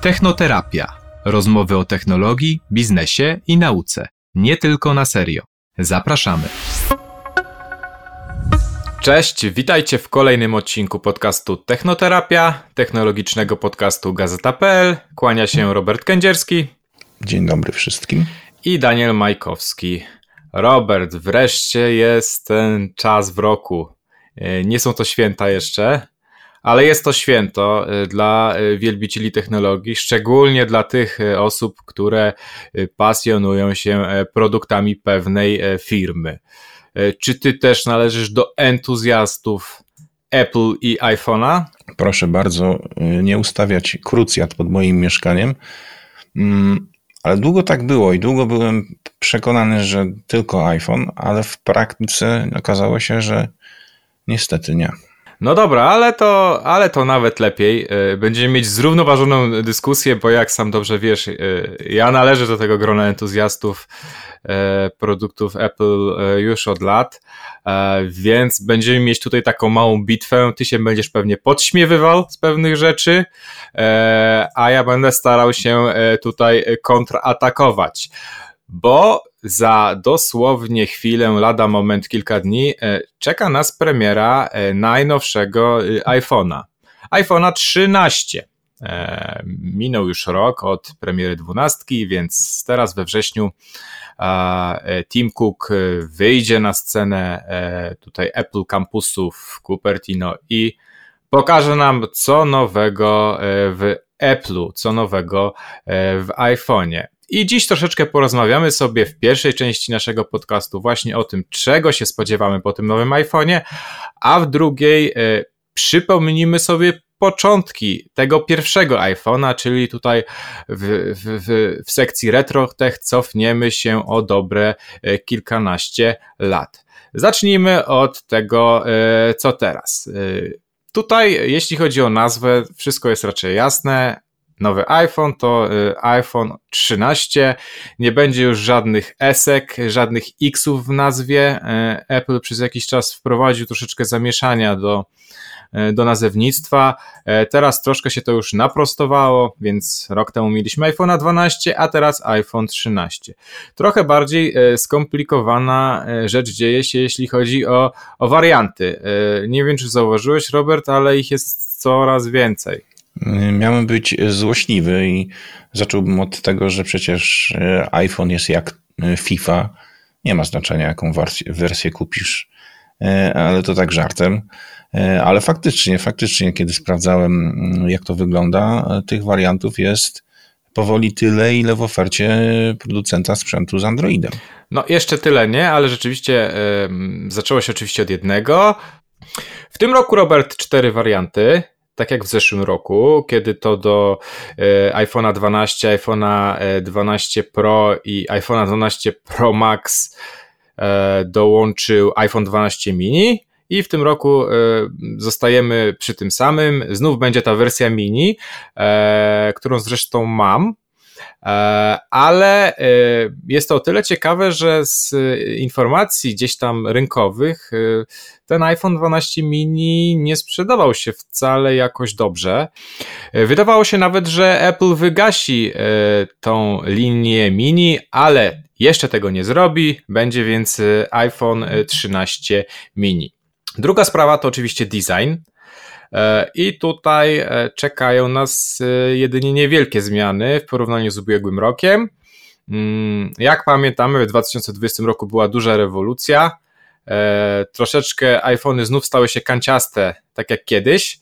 Technoterapia. Rozmowy o technologii, biznesie i nauce. Nie tylko na serio. Zapraszamy. Cześć, witajcie w kolejnym odcinku podcastu Technoterapia, technologicznego podcastu Gazeta.pl. Kłania się Robert Kędzierski. Dzień dobry wszystkim. I Daniel Majkowski. Robert, wreszcie jest ten czas w roku. E, nie są to święta jeszcze, ale jest to święto e, dla e, wielbicieli technologii, szczególnie dla tych osób, które pasjonują się produktami pewnej firmy. Czy ty też należysz do entuzjastów Apple i iPhone'a? Proszę bardzo, nie ustawiać krucjat pod moim mieszkaniem. Mm, ale długo tak było i długo byłem przekonany, że tylko iPhone, ale w praktyce okazało się, że niestety nie. No dobra, ale to, ale to nawet lepiej. E, będziemy mieć zrównoważoną dyskusję, bo jak sam dobrze wiesz, e, ja należę do tego grona entuzjastów e, produktów Apple już od lat, więc będziemy mieć tutaj taką małą bitwę. Ty się będziesz pewnie podśmiewywał z pewnych rzeczy, a ja będę starał się tutaj kontratakować bo za dosłownie chwilę, lada moment, kilka dni e, czeka nas premiera e, najnowszego e, iPhone'a. iPhone'a 13. Minął już rok od premiery 12, więc teraz we wrześniu Tim Cook wyjdzie na scenę tutaj Apple Campusu w Cupertino i pokaże nam co nowego w Apple'u, co nowego w iPhone'ie. I dziś troszeczkę porozmawiamy sobie w pierwszej części naszego podcastu właśnie o tym, czego się spodziewamy po tym nowym iPhone'ie, a w drugiej e, przypomnimy sobie początki tego pierwszego iPhone'a, czyli tutaj w, w, w sekcji RetroTech cofniemy się o dobre e, kilkanaście lat. Zacznijmy od tego, e, co teraz. Tutaj, jeśli chodzi o nazwę, wszystko jest raczej jasne nowy iPhone, to y, iPhone 13. Nie będzie już żadnych esek, żadnych Xów w nazwie. Y, Apple przez jakiś czas wprowadził troszeczkę zamieszania do, y, do nazewnictwa. Teraz troszkę się to już naprostowało, więc rok temu mieliśmy iPhone 12, a teraz iPhone 13. Trochę bardziej skomplikowana rzecz dzieje się, jeśli chodzi o, o warianty. Nie wiem, czy zauważyłeś, Robert, ale ich jest coraz więcej. Miałem być złośliwy i zacząłbym od tego, że przecież e, iPhone jest jak e, FIFA. Nie ma znaczenia, jaką wersję, kupisz, e, ale to tak żartem. Ale faktycznie, faktycznie, kiedy sprawdzałem, mm, jak to wygląda, tych wariantów jest powoli tyle, ile w ofercie producenta sprzętu z Androidem. No, jeszcze tyle nie, ale rzeczywiście yy, zaczęło się oczywiście od jednego. W tym roku, Robert, cztery warianty tak jak w zeszłym roku, kiedy to do e, iPhone'a 12, iPhone'a 12 e, Pro i iPhone'a 12 Pro Max e, dołączył iPhone 12 mini. I w tym roku zostajemy przy tym samym. Znów będzie ta wersja mini, którą zresztą mam. E, ale e, jest to o tyle ciekawe, że z informacji gdzieś tam rynkowych e, ten iPhone 12 mini nie sprzedawał się wcale jakoś dobrze. Wydawało się nawet, że Apple wygasi tą linię mini, ale jeszcze tego nie zrobi. Będzie więc iPhone 13 mini. Druga sprawa to oczywiście design. E, I tutaj e, czekają nas e, jedynie niewielkie zmiany w porównaniu z ubiegłym rokiem. Mm, jak pamiętamy, w 2020 roku była duża rewolucja. Troszeczkę iPhony znów stały się kanciaste, tak jak kiedyś.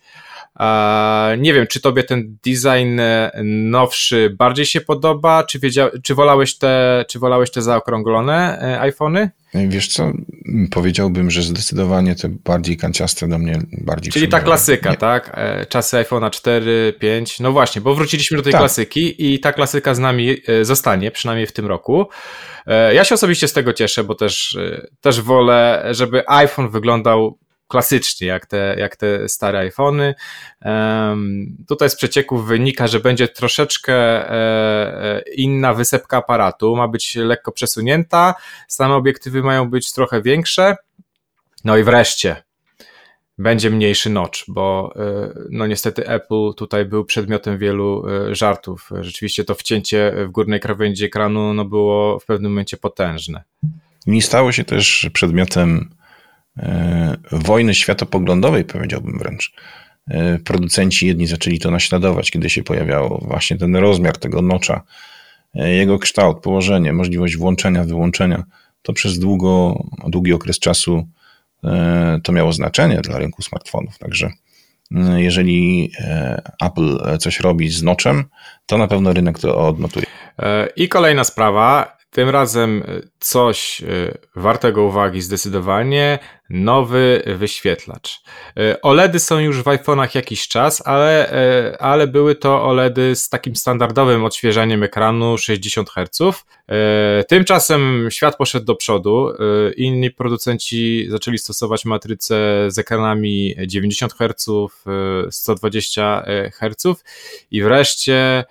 Nie wiem, czy tobie ten design nowszy bardziej się podoba, czy, wiedział, czy, wolałeś, te, czy wolałeś te zaokrąglone iPhony? Wiesz co, powiedziałbym, że zdecydowanie te bardziej kanciaste do mnie bardziej Czyli ta klasyka, Nie. tak? E, czasy iPhone'a 4, 5. No właśnie, bo wróciliśmy do tej tak. klasyki i ta klasyka z nami e, zostanie, przynajmniej w tym roku. E, ja się osobiście z tego cieszę, bo też, też wolę, żeby iPhone wyglądał klasycznie, jak te, jak te stare iPhony. Tutaj z przecieków wynika, że będzie troszeczkę e, e, inna wysepka aparatu, ma być lekko przesunięta, same obiektywy mają być trochę większe. No i wreszcie, będzie mniejszy notch, bo no niestety Apple tutaj był przedmiotem wielu żartów. Rzeczywiście to wcięcie w górnej krawędzi ekranu no było w pewnym momencie potężne. I stało się też przedmiotem wojny światopoglądowej, powiedziałbym wręcz. Producenci jedni zaczęli to naśladować, kiedy się pojawiał właśnie ten rozmiar tego nocza, jego kształt, położenie, możliwość włączenia, wyłączenia. To przez długo, długi okres czasu E, to miało znaczenie dla rynku smartfonów. Także e, jeżeli e, Apple coś robi z noczem, to na pewno rynek to odnotuje. I kolejna sprawa, tym razem e, coś e, wartego uwagi zdecydowanie, nowy wyświetlacz. E, OLEDy są już w iPhone'ach jakiś czas, ale, ale były to OLEDy z takim standardowym odświeżaniem ekranu 60 Hz. Tymczasem świat poszedł do przodu. Inni producenci zaczęli stosować matryce z ekranami 90 Hz, 120 Hz i wreszcie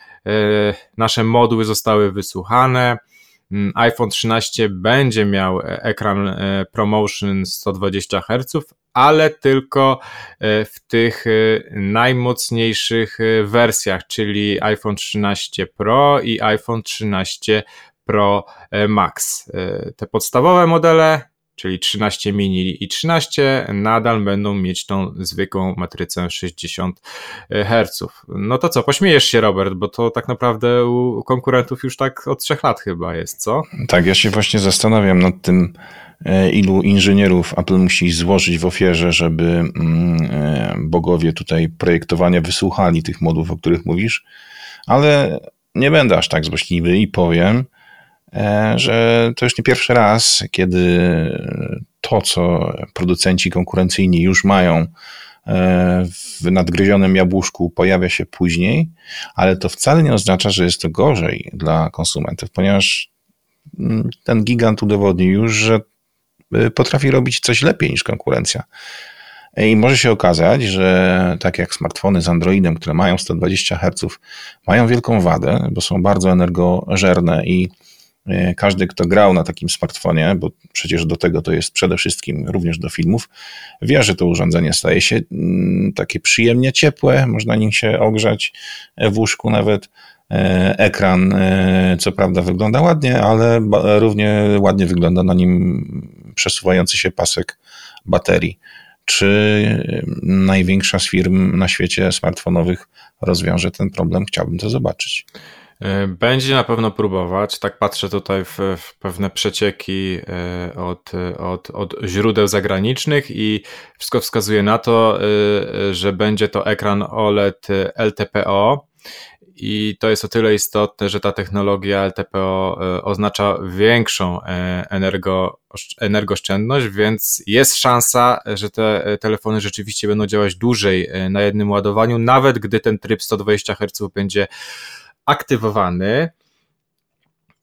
nasze moduły zostały wysłuchane. Mm, iPhone 13 będzie miał e, ekran e, ProMotion 120 Hz, ale tylko e, w tych najmocniejszych wersjach, czyli iPhone 13 Pro i iPhone 13 Pro Max. Te podstawowe modele czyli 13 mini i 13, nadal będą mieć tą zwykłą matrycę 60 Hz. No to co, pośmiejesz się Robert, bo to tak naprawdę u konkurentów już tak od trzech lat chyba jest, co? Tak, ja się właśnie zastanawiam nad tym, e, ilu inżynierów Apple musi złożyć w ofierze, żeby mm, e, bogowie tutaj projektowania wysłuchali tych modów, o których mówisz, ale nie będę aż tak złośliwy i powiem, E, że to już nie pierwszy raz, kiedy to, co producenci konkurencyjni już mają e, w nadgryzionym jabłuszku, pojawia się później, ale to wcale nie oznacza, że jest to gorzej dla konsumentów, ponieważ mm, ten gigant udowodnił już, że e, potrafi robić coś lepiej niż konkurencja. I może się okazać, że tak jak smartfony z Androidem, które mają 120 Hz, mają wielką wadę, bo są bardzo energożerne i E, każdy, kto grał na takim smartfonie, bo przecież do tego to jest przede wszystkim również do filmów, wie, że to urządzenie staje się mm, takie przyjemnie ciepłe, można nim się ogrzać e, w łóżku nawet. E, ekran, co prawda, wygląda ładnie, ale równie ładnie wygląda na nim przesuwający się pasek baterii. Czy największa z firm na świecie smartfonowych rozwiąże ten problem? Chciałbym to zobaczyć. E, będzie na pewno próbować. Tak patrzę tutaj w, w, pewne przecieki e, od, od, od źródeł zagranicznych i wszystko wskazuje na to, e, że będzie to ekran OLED LTPO. I to jest o tyle istotne, że ta technologia LTPO oznacza większą energo, energooszczędność, więc jest szansa, że te telefony rzeczywiście będą działać dłużej na jednym ładowaniu, nawet gdy ten tryb 120 Hz będzie aktywowany.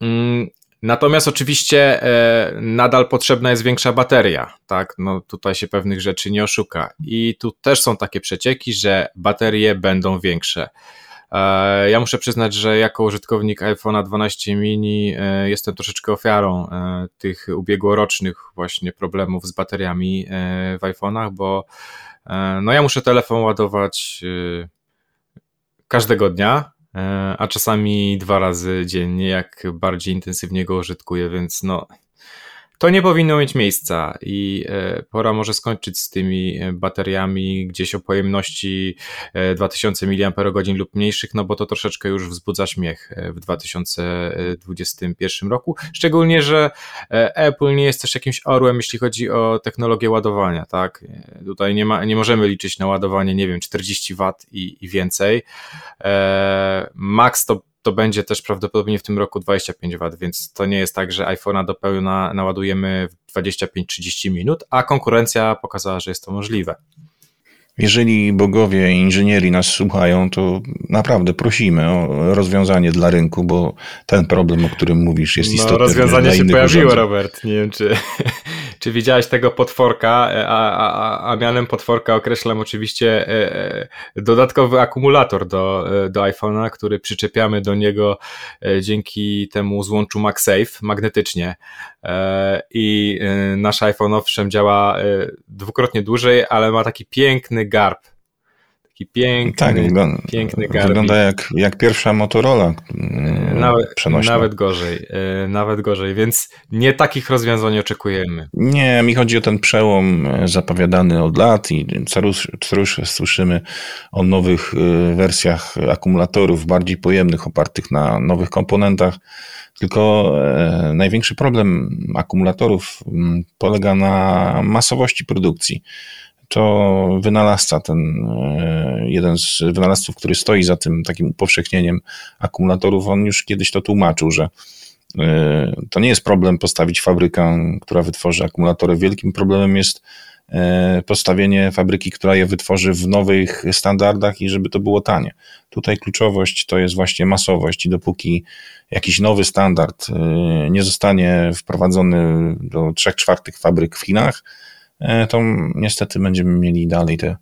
Mm, natomiast oczywiście e, nadal potrzebna jest większa bateria, tak? No tutaj się pewnych rzeczy nie oszuka. I tu też są takie przecieki, że baterie będą większe. E, ja muszę przyznać, że jako użytkownik iPhone'a 12 mini e, jestem troszeczkę ofiarą tych ubiegłorocznych właśnie problemów z bateriami w iPhone'ach, bo no ja muszę telefon ładować każdego dnia, a czasami dwa razy dziennie, jak bardziej intensywnie go użytkuję, więc no, to nie powinno mieć miejsca i e, pora może skończyć z tymi e, bateriami gdzieś o pojemności 2000 mAh lub mniejszych, no bo to troszeczkę już wzbudza śmiech w 2021 roku. Szczególnie, że Apple nie jest też jakimś orłem, jeśli chodzi o technologię ładowania, tak? Tutaj nie, ma, nie możemy liczyć na ładowanie, nie wiem, 40 W i, i więcej. Max to to będzie też prawdopodobnie w tym roku 25 W, więc to nie jest tak, że iPhone'a do pełna naładujemy w 25-30 minut, a konkurencja pokazała, że jest to możliwe. Jeżeli bogowie inżynieri nas słuchają, to naprawdę prosimy o rozwiązanie dla rynku, bo ten problem, o którym mówisz, jest no, istotny. Rozwiązanie się pojawiło, urządzeń. Robert. Nie wiem, czy, czy widziałeś tego potworka, a, a, a mianem potworka określam oczywiście dodatkowy akumulator do, do iPhone'a, który przyczepiamy do niego dzięki temu złączu MagSafe magnetycznie. I nasz iPhone owszem działa dwukrotnie dłużej, ale ma taki piękny garb Taki piękny, tak, wygląda, piękny garbik. Wygląda jak, jak pierwsza Motorola mm, nawet, przenośna. Nawet gorzej, e, nawet gorzej, więc nie takich rozwiązań oczekujemy. Nie, mi chodzi o ten przełom e, zapowiadany od lat i co rusz słyszymy o nowych e, wersjach akumulatorów, bardziej pojemnych, opartych na nowych komponentach. Tylko największy problem akumulatorów mm, polega na masowości produkcji to wynalazca, ten e, jeden z wynalazców, który stoi za tym takim upowszechnieniem akumulatorów, on już kiedyś to tłumaczył, że e, to nie jest problem postawić fabrykę, która wytworzy akumulatory. Wielkim problemem jest e, postawienie fabryki, która je wytworzy w nowych standardach i żeby to było tanie. Tutaj kluczowość to jest właśnie masowość i dopóki jakiś nowy standard nie zostanie wprowadzony do 3 czwartych fabryk w Chinach, to niestety będziemy mieli dalej te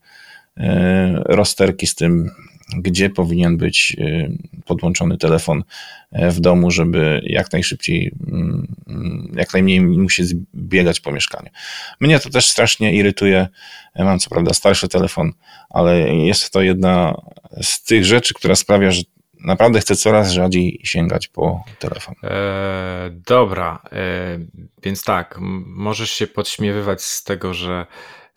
e, rozterki z tym, gdzie powinien być e, podłączony telefon w domu, żeby jak najszybciej, mm, jak najmniej musi biegać po mieszkaniu. Mnie to też strasznie irytuje. Mam co prawda starszy telefon, ale jest to jedna z tych rzeczy, która sprawia, że naprawdę chcę coraz rzadziej sięgać po telefon. E, dobra, e, więc tak, możesz się podśmiewywać z tego, że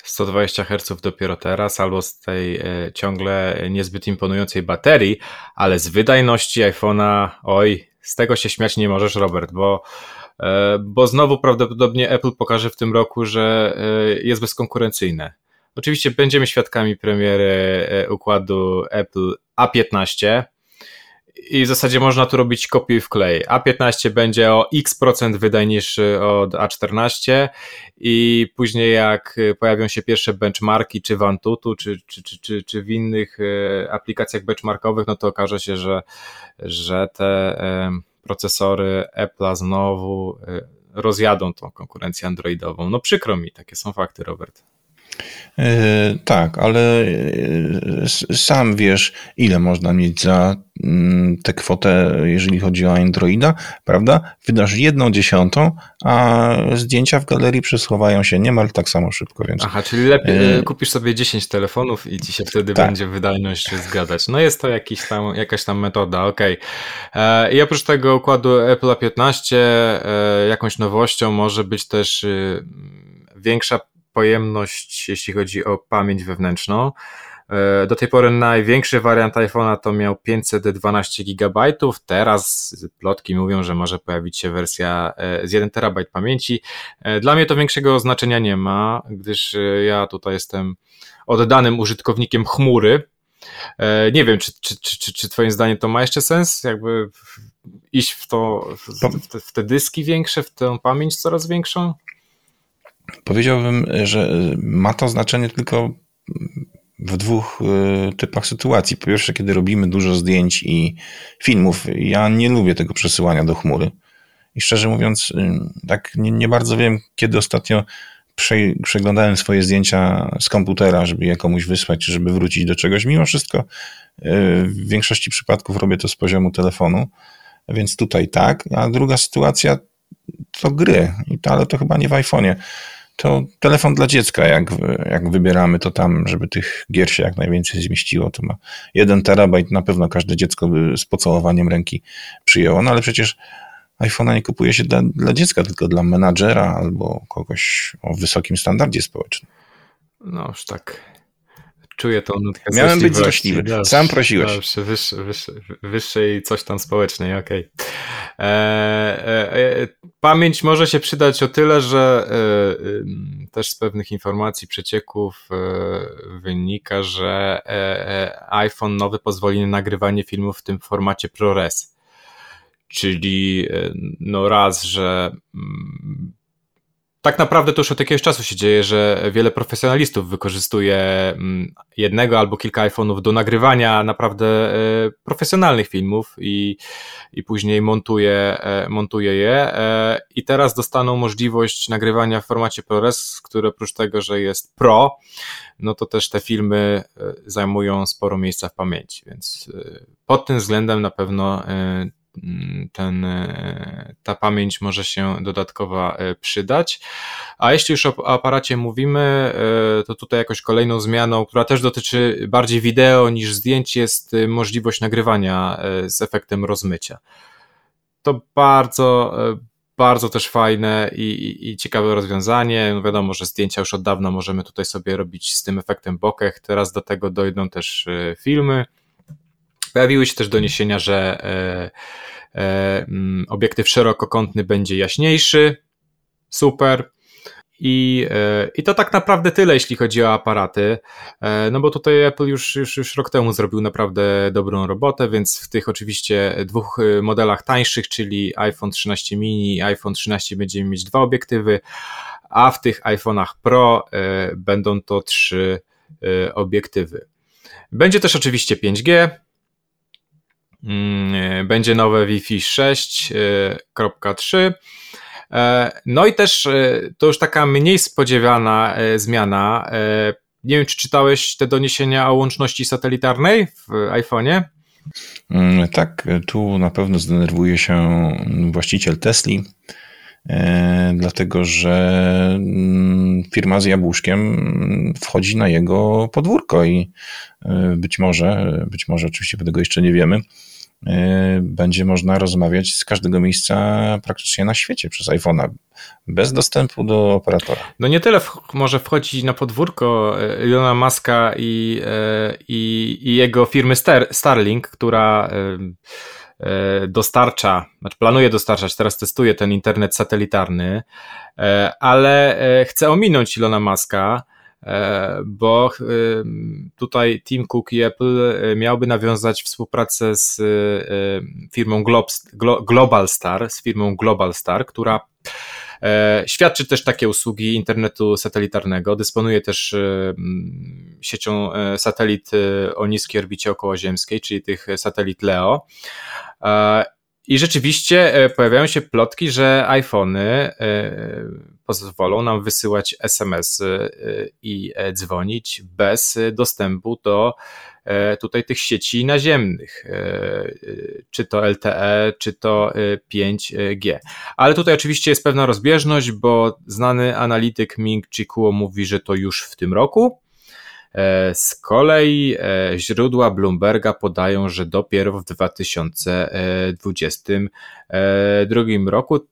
120 Hz dopiero teraz, albo z tej e, ciągle niezbyt imponującej baterii, ale z wydajności iPhone'a, oj, z tego się śmiać nie możesz, Robert, bo e, bo znowu prawdopodobnie Apple pokaże w tym roku, że e, jest bezkonkurencyjne. Oczywiście będziemy świadkami premiery e, układu Apple A15, i w zasadzie można tu robić kopiuj w klej. A15 będzie o x procent wydajniejszy od A14 i później jak pojawią się pierwsze benchmarki czy w Antutu, czy, czy, czy, czy, czy w innych e, aplikacjach benchmarkowych, no to okaże się, że, że te procesory Apple'a znowu e, rozjadą tą konkurencję androidową. No przykro mi, takie są fakty, Robert. E, tak, ale e, sam wiesz, ile można mieć za mm, tę kwotę, jeżeli chodzi o Androida, prawda? Wydasz jedną dziesiątą, a zdjęcia w galerii przesuwają się niemal tak samo szybko, więc... Aha, czyli lepiej e... kupisz sobie 10 telefonów i ci się wtedy tak. będzie wydajność zgadzać. No jest to jakiś tam, jakaś tam metoda, okej. Okay. I oprócz tego układu Apple A15 jakąś nowością może być też y, większa pojemność, jeśli chodzi o pamięć wewnętrzną. E, do tej pory największy wariant iPhone'a to miał 512 GB. Teraz plotki mówią, że może pojawić się wersja e, z 1 TB pamięci. E, dla mnie to większego znaczenia nie ma, gdyż ja tutaj jestem oddanym użytkownikiem chmury. Nie wiem, czy, czy, czy, czy Twoim zdaniem to ma jeszcze sens? Jakby iść w to, w w te dyski większe, w tę pamięć coraz większą? Powiedziałbym, że ma to znaczenie tylko w dwóch y, typach sytuacji. Po pierwsze, kiedy robimy dużo zdjęć i filmów. Ja nie lubię tego przesyłania do chmury. I szczerze mówiąc, y, tak nie, nie bardzo wiem, kiedy ostatnio przeglądałem swoje zdjęcia z komputera, żeby je komuś wysłać, żeby wrócić do czegoś. Mimo wszystko w większości przypadków robię to z poziomu telefonu, więc tutaj tak. A druga sytuacja to gry, ale to chyba nie w iPhone'ie to telefon dla dziecka, jak, jak wybieramy to tam, żeby tych gier się jak najwięcej zmieściło, to ma jeden terabajt, na pewno każde dziecko by z pocałowaniem ręki przyjęło, no ale przecież iPhone'a nie kupuje się dla, dla dziecka, tylko dla menadżera albo kogoś o wysokim standardzie społecznym. No już tak Czuję tą nutkę Miałem być złośliwy. Dobrze, Sam prosiłeś. Dobrze, wyższej, wyższej, wyższej coś tam społecznej, okej. Okay. E, e, e, pamięć może się przydać o tyle, że e, też z pewnych informacji, przecieków e, wynika, że e, iPhone nowy pozwoli na nagrywanie filmów w tym formacie ProRes. Czyli no raz, że mm, tak naprawdę to już od jakiegoś czasu się dzieje, że wiele profesjonalistów wykorzystuje mm, jednego albo kilka iPhone'ów do nagrywania naprawdę e, profesjonalnych filmów i, i później montuje, e, montuje je. E, I teraz dostaną możliwość nagrywania w formacie ProRes, które oprócz tego, że jest Pro, no to też te filmy zajmują sporo miejsca w pamięci, więc pod tym względem na pewno ten, e, ta pamięć może się dodatkowa e, przydać. A jeśli już o aparacie mówimy, e, to tutaj jakoś kolejną zmianą, która też dotyczy bardziej wideo niż zdjęć, jest możliwość nagrywania z efektem rozmycia. To bardzo, bardzo też fajne i, i, i, ciekawe rozwiązanie. No wiadomo, że zdjęcia już od dawna możemy tutaj sobie robić z tym efektem bokeh. Teraz do tego dojdą też filmy. Pojawiły się też doniesienia, że e, e, mm, obiektyw szerokokątny będzie jaśniejszy. Super. I, e, I to tak naprawdę tyle, jeśli chodzi o aparaty. No bo tutaj Apple już, już, już rok temu zrobił naprawdę dobrą robotę, więc w tych oczywiście dwóch modelach tańszych, czyli iPhone 13 mini i iPhone 13 będziemy mieć dwa obiektywy, a w tych iPhone'ach Pro będą to trzy obiektywy. Będzie też oczywiście 5G, Mm, e, będzie nowe Wi-Fi 6.3. E, e, no i też to już taka mniej spodziewana zmiana. Nie wiem, czy czytałeś te doniesienia o łączności satelitarnej w iPhone'ie? Mm, tak, tu na pewno zdenerwuje się właściciel Tesli, dlatego że mm, firma z jabłuszkiem wchodzi na jego podwórko i być może, być może oczywiście tego jeszcze nie wiemy, będzie można rozmawiać z każdego miejsca praktycznie na świecie przez iPhone'a, bez dostępu do operatora. No nie tyle w, może wchodzić na podwórko y, Ilona Maska i, y, i, i jego firmy Star, Starlink, która dostarcza, znaczy planuje dostarczać, teraz testuje ten internet satelitarny, ale chce ominąć Ilona Maska, bo e, tutaj Tim Cook i Apple e, miałby nawiązać współpracę z firmą Global Star, z firmą Global Star, która Świadczy też takie usługi internetu satelitarnego, dysponuje też siecią satelit o niskiej orbicie okołoziemskiej, czyli tych satelit LEO. I rzeczywiście pojawiają się plotki, że iPhony pozwolą nam wysyłać SMS y, i e, dzwonić bez dostępu do e, tutaj tych sieci naziemnych, e, czy to LTE, czy to 5G. Ale tutaj oczywiście jest pewna rozbieżność, bo znany analityk Ming Chi Kuo mówi, że to już w tym roku. Z kolei źródła Bloomberga podają, że dopiero w 2022 roku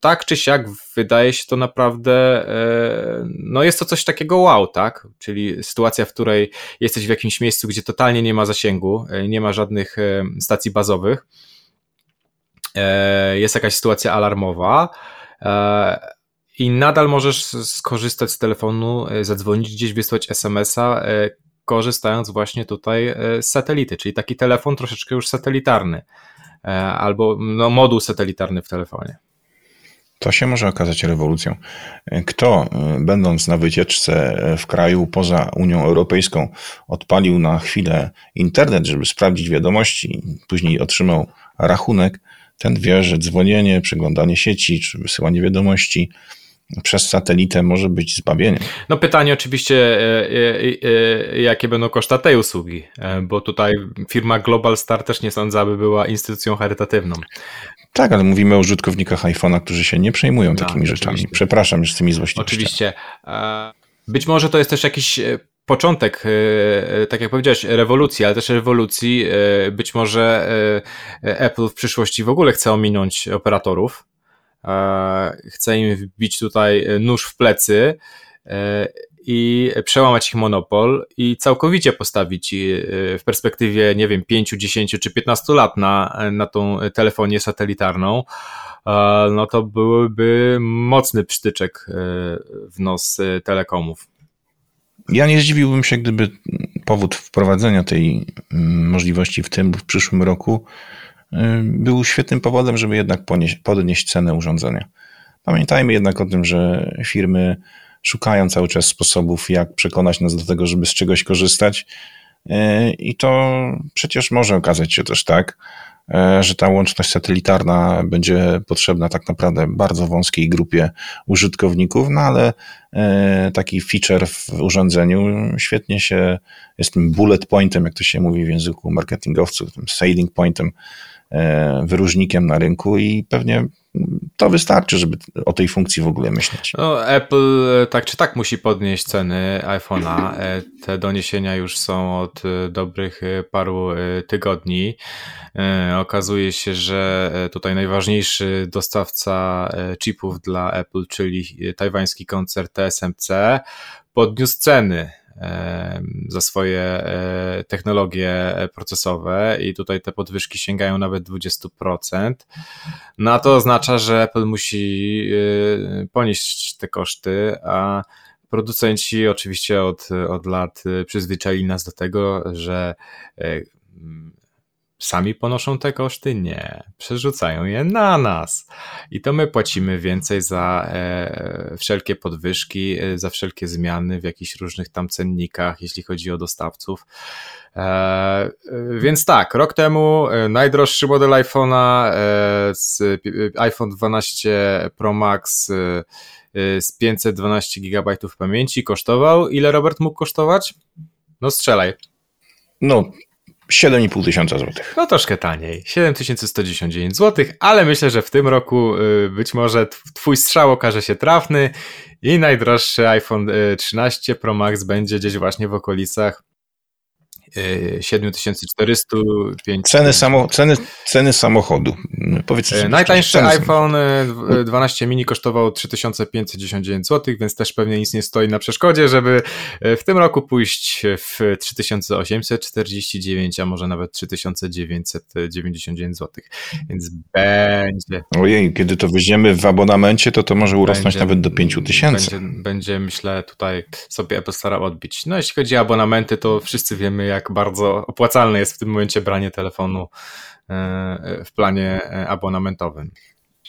tak czy siak wydaje się to naprawdę, e, no jest to coś takiego wow, tak? Czyli sytuacja, w której jesteś w jakimś miejscu, gdzie totalnie nie ma zasięgu, e, nie ma żadnych e, stacji bazowych, jest jakaś sytuacja alarmowa i nadal możesz skorzystać z telefonu, zadzwonić gdzieś, wysłać SMS-a, korzystając właśnie tutaj z satelity, czyli taki telefon troszeczkę już satelitarny albo no, moduł satelitarny w telefonie. To się może okazać rewolucją. Kto, e, będąc na wycieczce w kraju poza Unią Europejską, odpalił na chwilę internet, żeby sprawdzić wiadomości, później otrzymał rachunek, ten wie, że dzwonienie, przeglądanie sieci czy wysyłanie wiadomości przez satelitę może być zbawieniem. No pytanie oczywiście, e, e, jakie będą koszta tej usługi, bo tutaj firma Global Star też nie sądzę, aby była instytucją charytatywną. Tak, ale mówimy o użytkownikach iPhone'a, którzy się nie przejmują no, takimi rzeczami. Oczywiście. Przepraszam już z tymi złośliwościami. Oczywiście. E, być może to jest też jakiś e, początek, e, tak jak powiedziałeś, rewolucji, ale też rewolucji. Być może Apple w przyszłości w ogóle chce ominąć operatorów. Chce im wbić tutaj nóż w plecy i przełamać ich monopol i całkowicie postawić y, w perspektywie, nie wiem, 5, 10 czy 15 lat na, na tą telefonię satelitarną, no to byłyby mocny psztyczek y, w nos telekomów. Ja nie zdziwiłbym się, gdyby powód wprowadzenia tej mm, możliwości w tym w przyszłym roku był świetnym powodem, żeby jednak podnieść cenę urządzenia. Pamiętajmy jednak o tym, że firmy szukają cały czas sposobów, jak przekonać nas do tego, żeby z czegoś korzystać. E, I to przecież może okazać się też tak, e, że ta łączność satelitarna będzie potrzebna tak naprawdę bardzo wąskiej grupie użytkowników, no ale e, taki feature w urządzeniu świetnie się jest tym bullet pointem, jak to się mówi w języku marketingowców, tym selling pointem, wyróżnikiem na rynku i pewnie to wystarczy, żeby o tej funkcji w ogóle myśleć. No, Apple e, tak czy tak musi podnieść ceny iPhone'a. E, te doniesienia już są od e, dobrych paru tygodni. Okazuje się, że tutaj najważniejszy dostawca chipów dla Apple, czyli tajwański koncern TSMC, podniósł ceny za swoje e, technologie procesowe i tutaj te podwyżki sięgają nawet 20%. No a to oznacza, że Apple musi e, ponieść te koszty, a producenci oczywiście od, od lat przyzwyczaili nas do tego, że e, sami ponoszą te koszty? Nie. Przerzucają je na nas. I to my płacimy więcej za e, wszelkie podwyżki, e, za wszelkie zmiany w jakichś różnych tam cennikach, jeśli chodzi o dostawców. E, e więc tak, rok temu e, najdroższy model iPhone'a, e, iPhone 12 Pro Max z 512 GB pamięci kosztował. Ile Robert mógł kosztować? No strzelaj. No, 7,5 tysiąca złotych. No troszkę taniej, 7199 złotych, ale myślę, że w tym roku y, być może twój strzał okaże się trafny i najdroższy iPhone 13 y, Pro Max będzie gdzieś właśnie w okolicach 7405. Ceny, samo, ceny, ceny samochodu. Powiedz, e, Najtańszy ceny iPhone 12 e, mini kosztował 3599 zł, więc też pewnie nic nie stoi na przeszkodzie, żeby e, w tym roku pójść w 3849, a może nawet 3999 zł. Więc będzie. Ojej, kiedy to weźmiemy w abonamencie, to to może urosnąć będzie, nawet do 5000. Będzie, będzie, myślę, tutaj sobie Apple starał odbić. No, jeśli chodzi o abonamenty, to wszyscy wiemy, jak jak bardzo opłacalne jest w tym momencie branie telefonu e, w planie e, abonamentowym.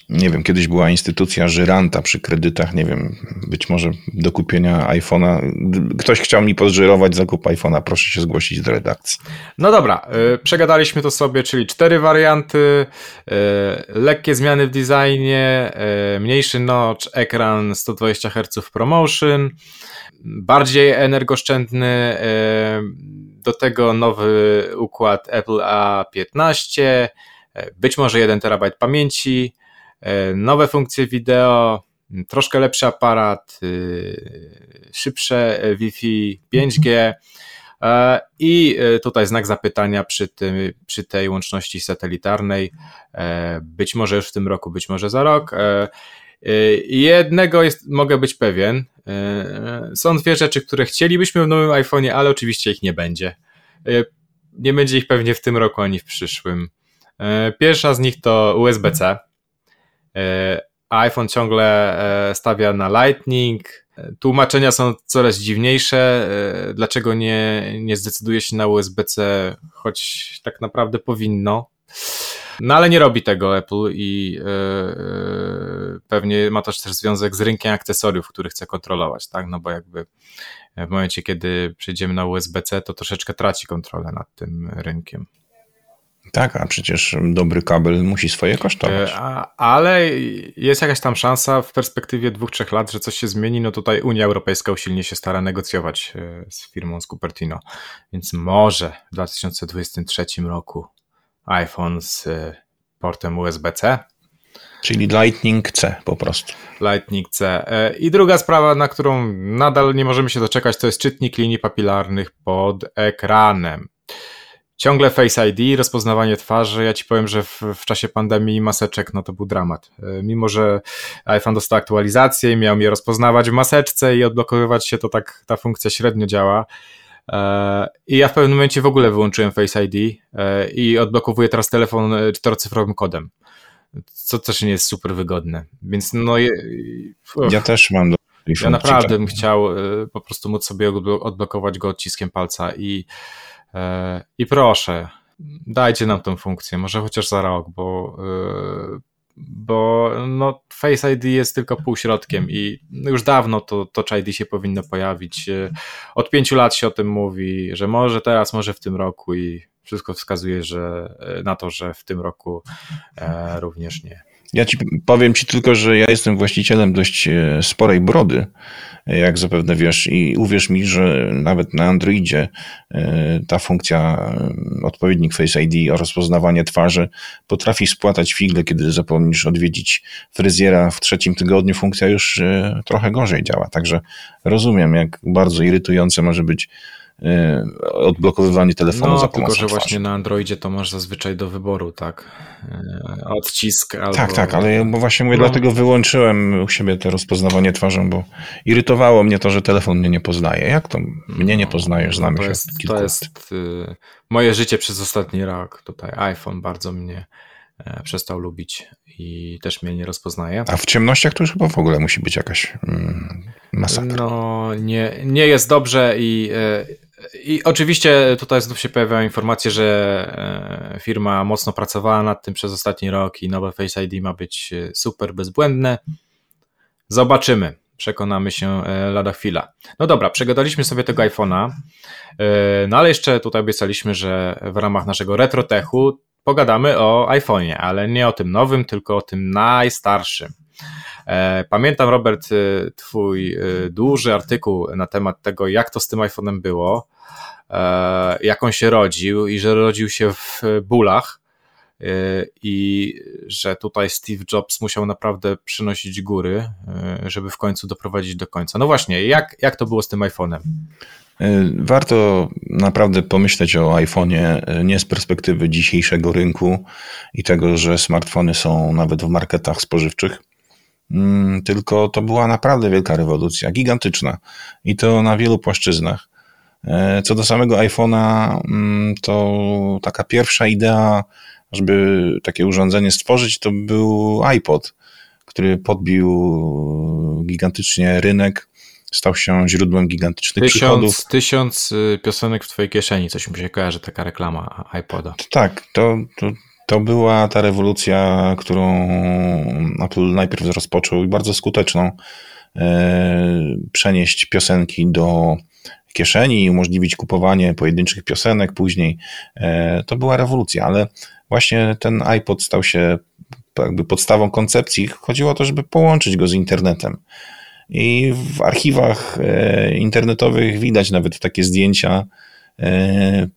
Nie wiem, kiedyś była instytucja żyranta przy kredytach, nie wiem, być może do kupienia iPhone'a. Ktoś chciał mi podżyrować zakup iPhone'a, proszę się zgłosić do redakcji. No dobra, e, przegadaliśmy to sobie, czyli cztery warianty, lekkie zmiany w designie, mniejszy notch, ekran 120 Hz ProMotion, bardziej energooszczędny do tego nowy układ Apple A15, e, być może 1 terabajt pamięci, e, nowe funkcje wideo, troszkę lepszy aparat, e, szybsze Wi-Fi 5G i tutaj znak zapytania przy, tym, przy tej łączności satelitarnej, być może już w tym roku, być może za rok. Jednego jest, mogę być pewien. Są dwie rzeczy, które chcielibyśmy w nowym iPhone'ie, ale oczywiście ich nie będzie. Nie będzie ich pewnie w tym roku ani w przyszłym. Pierwsza z nich to USB-C. iPhone ciągle stawia na Lightning. Tłumaczenia są coraz dziwniejsze. Dlaczego nie, nie zdecyduje się na USB-C, choć tak naprawdę powinno? No ale nie robi tego Apple i yy, pewnie ma to też związek z rynkiem akcesoriów, który chce kontrolować, tak? No bo jakby w momencie, kiedy przejdziemy na USB-C, to troszeczkę traci kontrolę nad tym rynkiem. Tak, a przecież dobry kabel musi swoje kosztować. E, ale jest jakaś tam szansa w perspektywie dwóch, trzech lat, że coś się zmieni. No tutaj Unia Europejska usilnie się stara negocjować z firmą z Cupertino. Więc może w 2023 roku iPhone z y, portem USB-C. Czyli Lightning C po prostu. Lightning C. E, I druga sprawa, na którą nadal nie możemy się doczekać, to jest czytnik linii papilarnych pod ekranem. Ciągle Face ID, rozpoznawanie twarzy. Ja ci powiem, że w, w czasie pandemii maseczek, no to był dramat. E, mimo, że iPhone dostał aktualizację i miał mnie rozpoznawać w maseczce i odblokowywać się, to tak ta funkcja średnio działa. E, I ja w pewnym momencie w ogóle wyłączyłem Face ID e, i odblokowuję teraz telefon e, czterocyfrowym kodem, co też nie jest super wygodne. Więc no. Ja też mam do Ja naprawdę bym chciał po prostu móc sobie odblokować go odciskiem palca i, i proszę, dajcie nam tę funkcję, może chociaż za rok, bo bo no, Face ID jest tylko półśrodkiem i już dawno to Touch ID się powinno pojawić. Od pięciu lat się o tym mówi, że może teraz, może w tym roku i wszystko wskazuje że, na to, że w tym roku e, również nie. Ja ci powiem ci tylko, że ja jestem właścicielem dość e, sporej brody, jak zapewne wiesz, i uwierz mi, że nawet na Androidzie e, ta funkcja e, odpowiednik Face ID o rozpoznawanie twarzy potrafi spłatać figle, kiedy zapomnisz odwiedzić fryzjera w trzecim tygodniu. Funkcja już trochę gorzej działa, także rozumiem, jak bardzo irytujące może być E, odblokowywanie telefonu no, za pomocą tylko, że właśnie na Androidzie to masz zazwyczaj do wyboru, tak? E, odcisk albo... Tak, tak, ale ja, bo właśnie mówię, no. dlatego wyłączyłem u siebie to rozpoznawanie twarzą, bo irytowało mnie to, że telefon mnie nie poznaje. Jak to mnie nie no, poznajesz? Znamy to się jest, To jest y, moje życie przez ostatni rok. Tutaj iPhone bardzo mnie e, przestał lubić i też mnie nie rozpoznaje. A w ciemnościach to już chyba w ogóle musi być jakaś mm, masakra. No, nie, nie jest dobrze i i oczywiście tutaj znów się pojawiają informacje, że e, firma mocno pracowała nad tym przez ostatni rok i nowe Face ID ma być e, super bezbłędne. Zobaczymy. Przekonamy się e, lada chwila. No dobra, przegadaliśmy sobie tego iPhone'a, no ale jeszcze tutaj obiecaliśmy, że w ramach naszego RetroTechu pogadamy o iPhone'ie, ale nie o tym nowym, tylko o tym najstarszym. Pamiętam, Robert, Twój duży artykuł na temat tego, jak to z tym iPhone'em było. E, jak on się rodził i że rodził się w bólach e, i że tutaj Steve Jobs musiał naprawdę przynosić góry, e, żeby w końcu doprowadzić do końca. No właśnie, jak, jak to było z tym iPhone'em? Warto naprawdę pomyśleć o iPhone'ie nie z perspektywy dzisiejszego rynku i tego, że smartfony są nawet w marketach spożywczych, tylko to była naprawdę wielka rewolucja, gigantyczna i to na wielu płaszczyznach. E, co do samego iPhone'a, mm, to taka pierwsza idea, żeby takie urządzenie stworzyć, to był iPod, który podbił gigantycznie rynek, stał się źródłem gigantycznych tysiąc, przychodów. Tysiąc y, piosenek w twojej kieszeni, coś mi się kojarzy, taka reklama iPoda. Tak, to, to, to była ta rewolucja, którą Apple najpierw rozpoczął i bardzo skuteczną, e, przenieść piosenki do kieszeni i umożliwić kupowanie pojedynczych piosenek później. E, to była rewolucja, ale właśnie ten iPod stał się jakby podstawą koncepcji. Chodziło o to, żeby połączyć go z internetem. I w archiwach e, internetowych widać nawet takie zdjęcia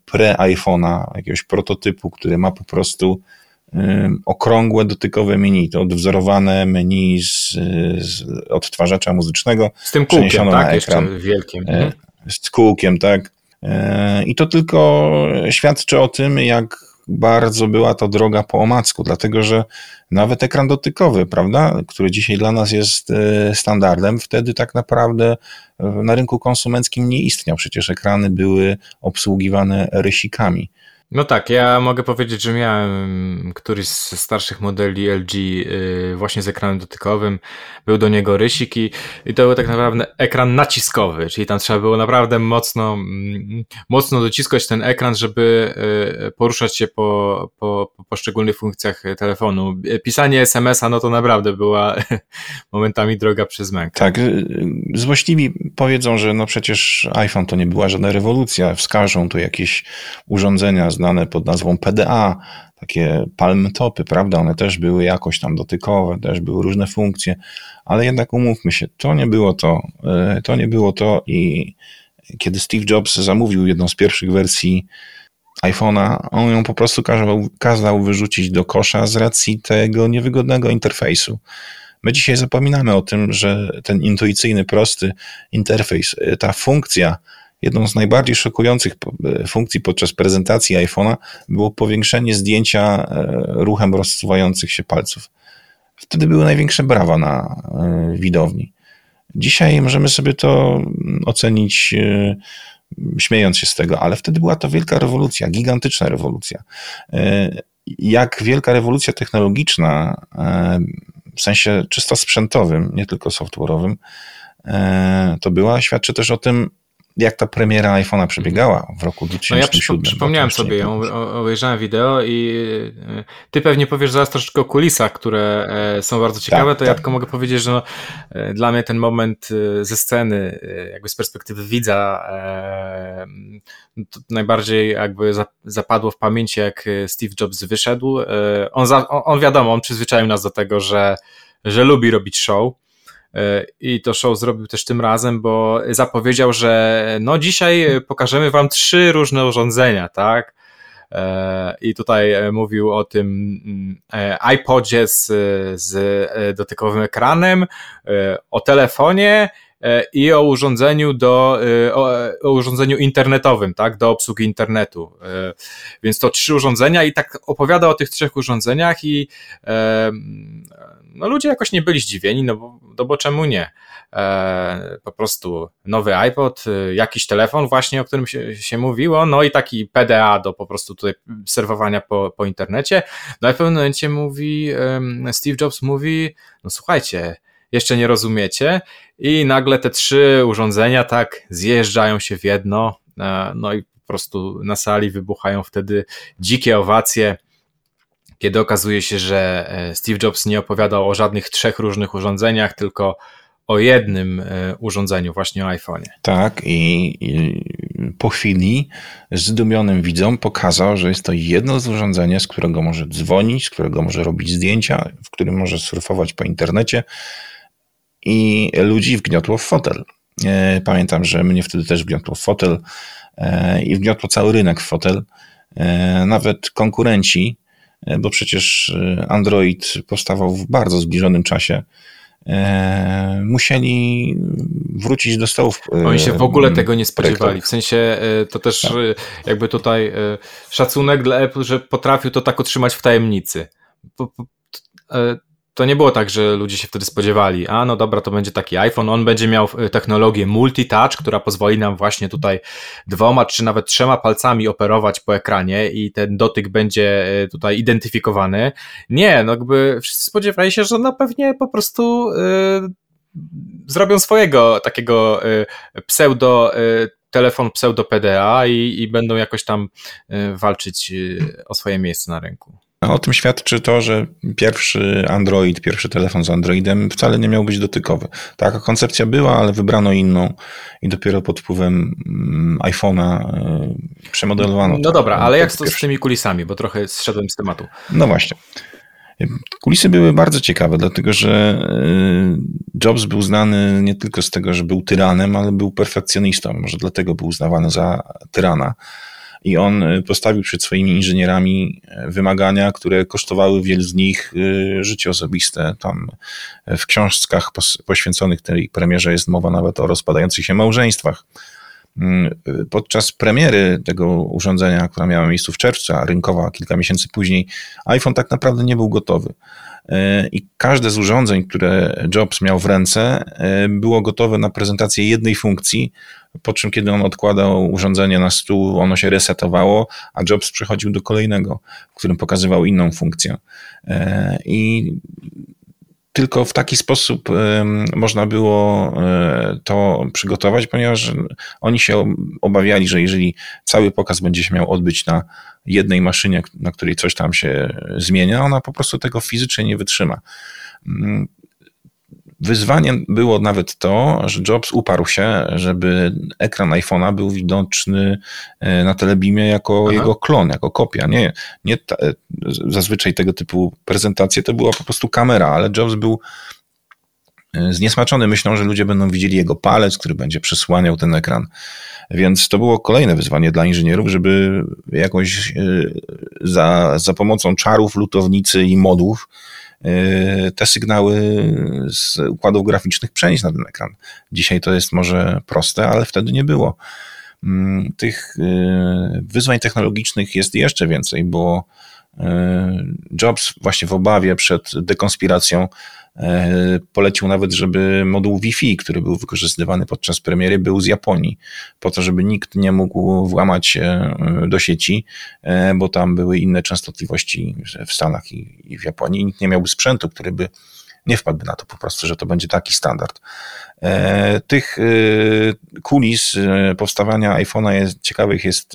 pre-iPhone'a, jakiegoś prototypu, który ma po prostu okrągłe dotykowe menu, to odwzorowane menu z, z odtwarzacza muzycznego. Z tym kółkiem, tak? Jeszcze wielkim. Mhm z kółkiem, tak. E, I to tylko świadczy o tym, jak bardzo była to droga po omacku, dlatego że nawet ekran dotykowy, prawda, który dzisiaj dla nas jest e, standardem, wtedy tak naprawdę na rynku konsumenckim nie istniał. Przecież ekrany były obsługiwane rysikami. No tak, ja mogę powiedzieć, że miałem któryś z starszych modeli LG y, właśnie z ekranem dotykowym. Był do niego rysik i, i to był tak naprawdę ekran naciskowy, czyli tam trzeba było naprawdę mocno, mm, mocno dociskać ten ekran, żeby y, poruszać się po, po, po poszczególnych funkcjach telefonu. Pisanie SMS-a, no to naprawdę była momentami droga przez mękę. Tak, y, złośliwi powiedzą, że no przecież iPhone to nie była żadna rewolucja, wskażą tu jakieś urządzenia znane pod nazwą PDA, takie palm topy, prawda? One też były jakoś tam dotykowe, też były różne funkcje, ale jednak umówmy się, to nie było to. E, to nie było to i kiedy Steve Jobs zamówił jedną z pierwszych wersji iPhone'a, on ją po prostu kazał, kazał wyrzucić do kosza z racji tego niewygodnego interfejsu. My dzisiaj zapominamy o tym, że ten intuicyjny, prosty interfejs, e, ta funkcja, Jedną z najbardziej szokujących e, funkcji podczas prezentacji iPhone'a było powiększenie zdjęcia e, ruchem rozsuwających się palców. Wtedy były największe brawa na e, widowni. Dzisiaj możemy sobie to mm, ocenić śmiejąc się z tego, ale wtedy była to wielka rewolucja, gigantyczna rewolucja. Jak wielka rewolucja technologiczna, w sensie czysto sprzętowym, nie tylko software'owym, to była, świadczy też o tym, jak ta premiera iPhone'a przebiegała w roku 2007. No ja przypomniałem sobie ją, obejrzałem wideo i e, ty pewnie powiesz zaraz troszeczkę o kulisach, które e, są bardzo ciekawe, tak, to tak. ja tylko mogę powiedzieć, że no, e, dla mnie ten moment ze sceny, jakby z perspektywy widza, najbardziej jakby zapadło w pamięci, jak Steve Jobs wyszedł. On, za, on wiadomo, on przyzwyczaił nas do tego, że, że lubi robić show, i to show zrobił też tym razem, bo zapowiedział, że no dzisiaj pokażemy wam trzy różne urządzenia, tak? I tutaj mówił o tym mm, iPodzie z, z dotykowym ekranem, o telefonie i o urządzeniu do, o, o, urządzeniu internetowym, tak, do obsługi internetu. Więc to trzy urządzenia i tak opowiada o tych trzech urządzeniach i no ludzie jakoś nie byli zdziwieni, no bo, no bo czemu nie? E, po prostu nowy iPod, e, jakiś telefon właśnie, o którym się, się mówiło, no i taki PDA do po prostu tutaj serwowania po, po internecie. No i w pewnym momencie mówi, Steve Jobs mówi, no słuchajcie, jeszcze nie rozumiecie i nagle te trzy urządzenia tak zjeżdżają się w jedno, e, no i po prostu na sali wybuchają wtedy dzikie owacje kiedy okazuje się, że e, Steve Jobs nie opowiadał o żadnych trzech różnych urządzeniach, tylko o jednym e, urządzeniu, właśnie o iPhone'ie. Tak, i, i, po chwili zdumionym widzom pokazał, że jest to jedno z urządzenia, z którego może dzwonić, z którego może robić zdjęcia, w którym może surfować po internecie i ludzi wgniotło w fotel. E, pamiętam, że mnie wtedy też wgniotło w fotel i wgniotło cały rynek w fotel. Nawet konkurenci bo przecież e, Android powstawał w bardzo zbliżonym czasie. E, musieli wrócić do stołów. Oni się w ogóle tego nie spodziewali. W sensie to też tak. jakby tutaj szacunek dla Apple, że potrafił to tak utrzymać w tajemnicy to nie było tak, że ludzie się wtedy spodziewali, a no dobra, to będzie taki iPhone, on będzie miał e, technologię multi-touch, która pozwoli nam właśnie tutaj dwoma, czy nawet trzema palcami operować po ekranie i ten dotyk będzie e, tutaj identyfikowany. Nie, no jakby wszyscy spodziewali się, że no pewnie po prostu yy, zrobią swojego takiego yy, pseudo yy, telefon pseudo PDA i, i będą jakoś tam walczyć o swoje miejsce na rynku. No, o tym świadczy to, że pierwszy Android, pierwszy telefon z Androidem wcale nie miał być dotykowy. Taka koncepcja była, ale wybrano inną i dopiero pod wpływem mm, iPhone'a e, przemodelowano. No dobra, ale jak to z tymi kulisami, bo trochę zszedłem z tematu. No właśnie. Kulisy były bardzo ciekawe, dlatego że e, Jobs był znany nie tylko z tego, że był tyranem, ale był perfekcjonistą. Może dlatego był uznawany za tyrana i on y, postawił przed swoimi inżynierami y, wymagania, które kosztowały wielu z nich y, życie osobiste. Tam w książkach poświęconych tej premierze jest mowa nawet o rozpadających się małżeństwach. Mm, podczas premiery tego urządzenia, która miała miejsce w czerwcu, a rynkowa kilka miesięcy później, iPhone tak naprawdę nie był gotowy. I każde z urządzeń, które Jobs miał w ręce, było gotowe na prezentację jednej funkcji, po czym kiedy on odkładał urządzenie na stół, ono się resetowało, a Jobs przechodził do kolejnego, w którym pokazywał inną funkcję. E, I tylko w taki sposób można było e, to przygotować, ponieważ oni się obawiali, że jeżeli cały pokaz będzie się miał odbyć na jednej maszynie, na której coś tam się zmienia, ona po prostu tego fizycznie nie wytrzyma. Wyzwaniem było nawet to, że Jobs uparł się, żeby ekran iPhone'a był widoczny e, na telebimie jako Aha. jego klon, jako kopia. Nie, nie ta, e, zazwyczaj tego typu prezentacje to była po prostu kamera, ale Jobs był e, zniesmaczony myślą, że ludzie będą widzieli jego palec, który będzie przesłaniał ten ekran. Więc to było kolejne wyzwanie dla inżynierów, żeby jakoś za, za pomocą czarów, lutownicy i modów te sygnały z układów graficznych przenieść na ten ekran. Dzisiaj to jest może proste, ale wtedy nie było. Mm, tych y, wyzwań technologicznych jest jeszcze więcej, bo y, Jobs właśnie w obawie przed dekonspiracją polecił nawet, żeby moduł Wi-Fi, który był wykorzystywany podczas premiery, był z Japonii, po to, żeby nikt nie mógł włamać się do sieci, e, bo tam były inne częstotliwości w Stanach i w Japonii. Nikt nie miałby sprzętu, który by nie wpadłby na to po prostu, że to będzie taki standard. Tych kulis powstawania iPhone'a jest, ciekawych jest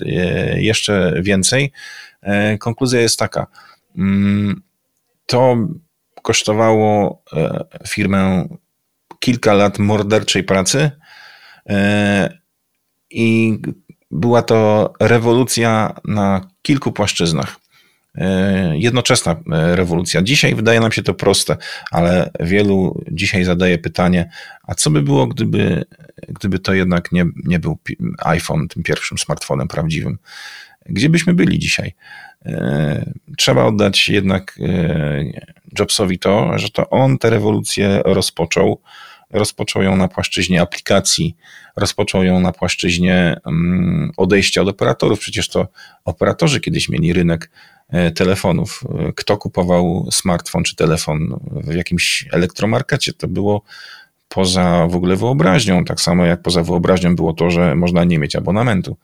jeszcze więcej. Konkluzja jest taka. Mm, to kosztowało firmę kilka lat morderczej pracy i była to rewolucja na kilku płaszczyznach. E, jednoczesna e, rewolucja. Dzisiaj wydaje nam się to proste, ale wielu dzisiaj zadaje pytanie, a co by było, gdyby, gdyby to jednak nie, nie był iPhone tym pierwszym smartfonem prawdziwym? Gdzie byśmy byli dzisiaj? E, trzeba oddać jednak Jobsowi to, że to on tę rewolucję rozpoczął rozpoczął ją na płaszczyźnie aplikacji, rozpoczął ją na płaszczyźnie mm, odejścia od operatorów. Przecież to operatorzy kiedyś mieli rynek e, telefonów. Kto kupował smartfon czy telefon w jakimś elektromarkecie, to było poza w ogóle wyobraźnią. Tak samo jak poza wyobraźnią było to, że można nie mieć abonamentu.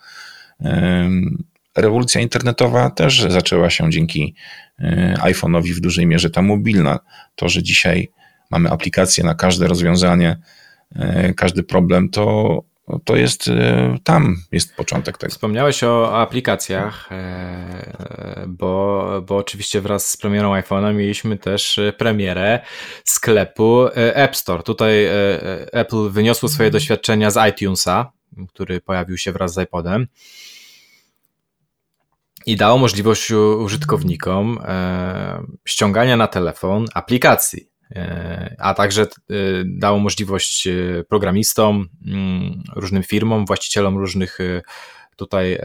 Rewolucja internetowa też zaczęła się dzięki e, iPhone'owi w dużej mierze, ta mobilna. To, że dzisiaj mamy aplikacje na każde rozwiązanie, e, każdy problem, to, to jest e, tam jest początek tego. Wspomniałeś o aplikacjach, bo, bo oczywiście wraz z premierą iPhone'a mieliśmy też premierę sklepu App Store. Tutaj Apple wyniosło swoje doświadczenia z iTunesa, który pojawił się wraz z iPodem i dało możliwość użytkownikom ściągania na telefon aplikacji. E, a także e, dało możliwość e, programistom, mm, różnym firmom, właścicielom różnych tutaj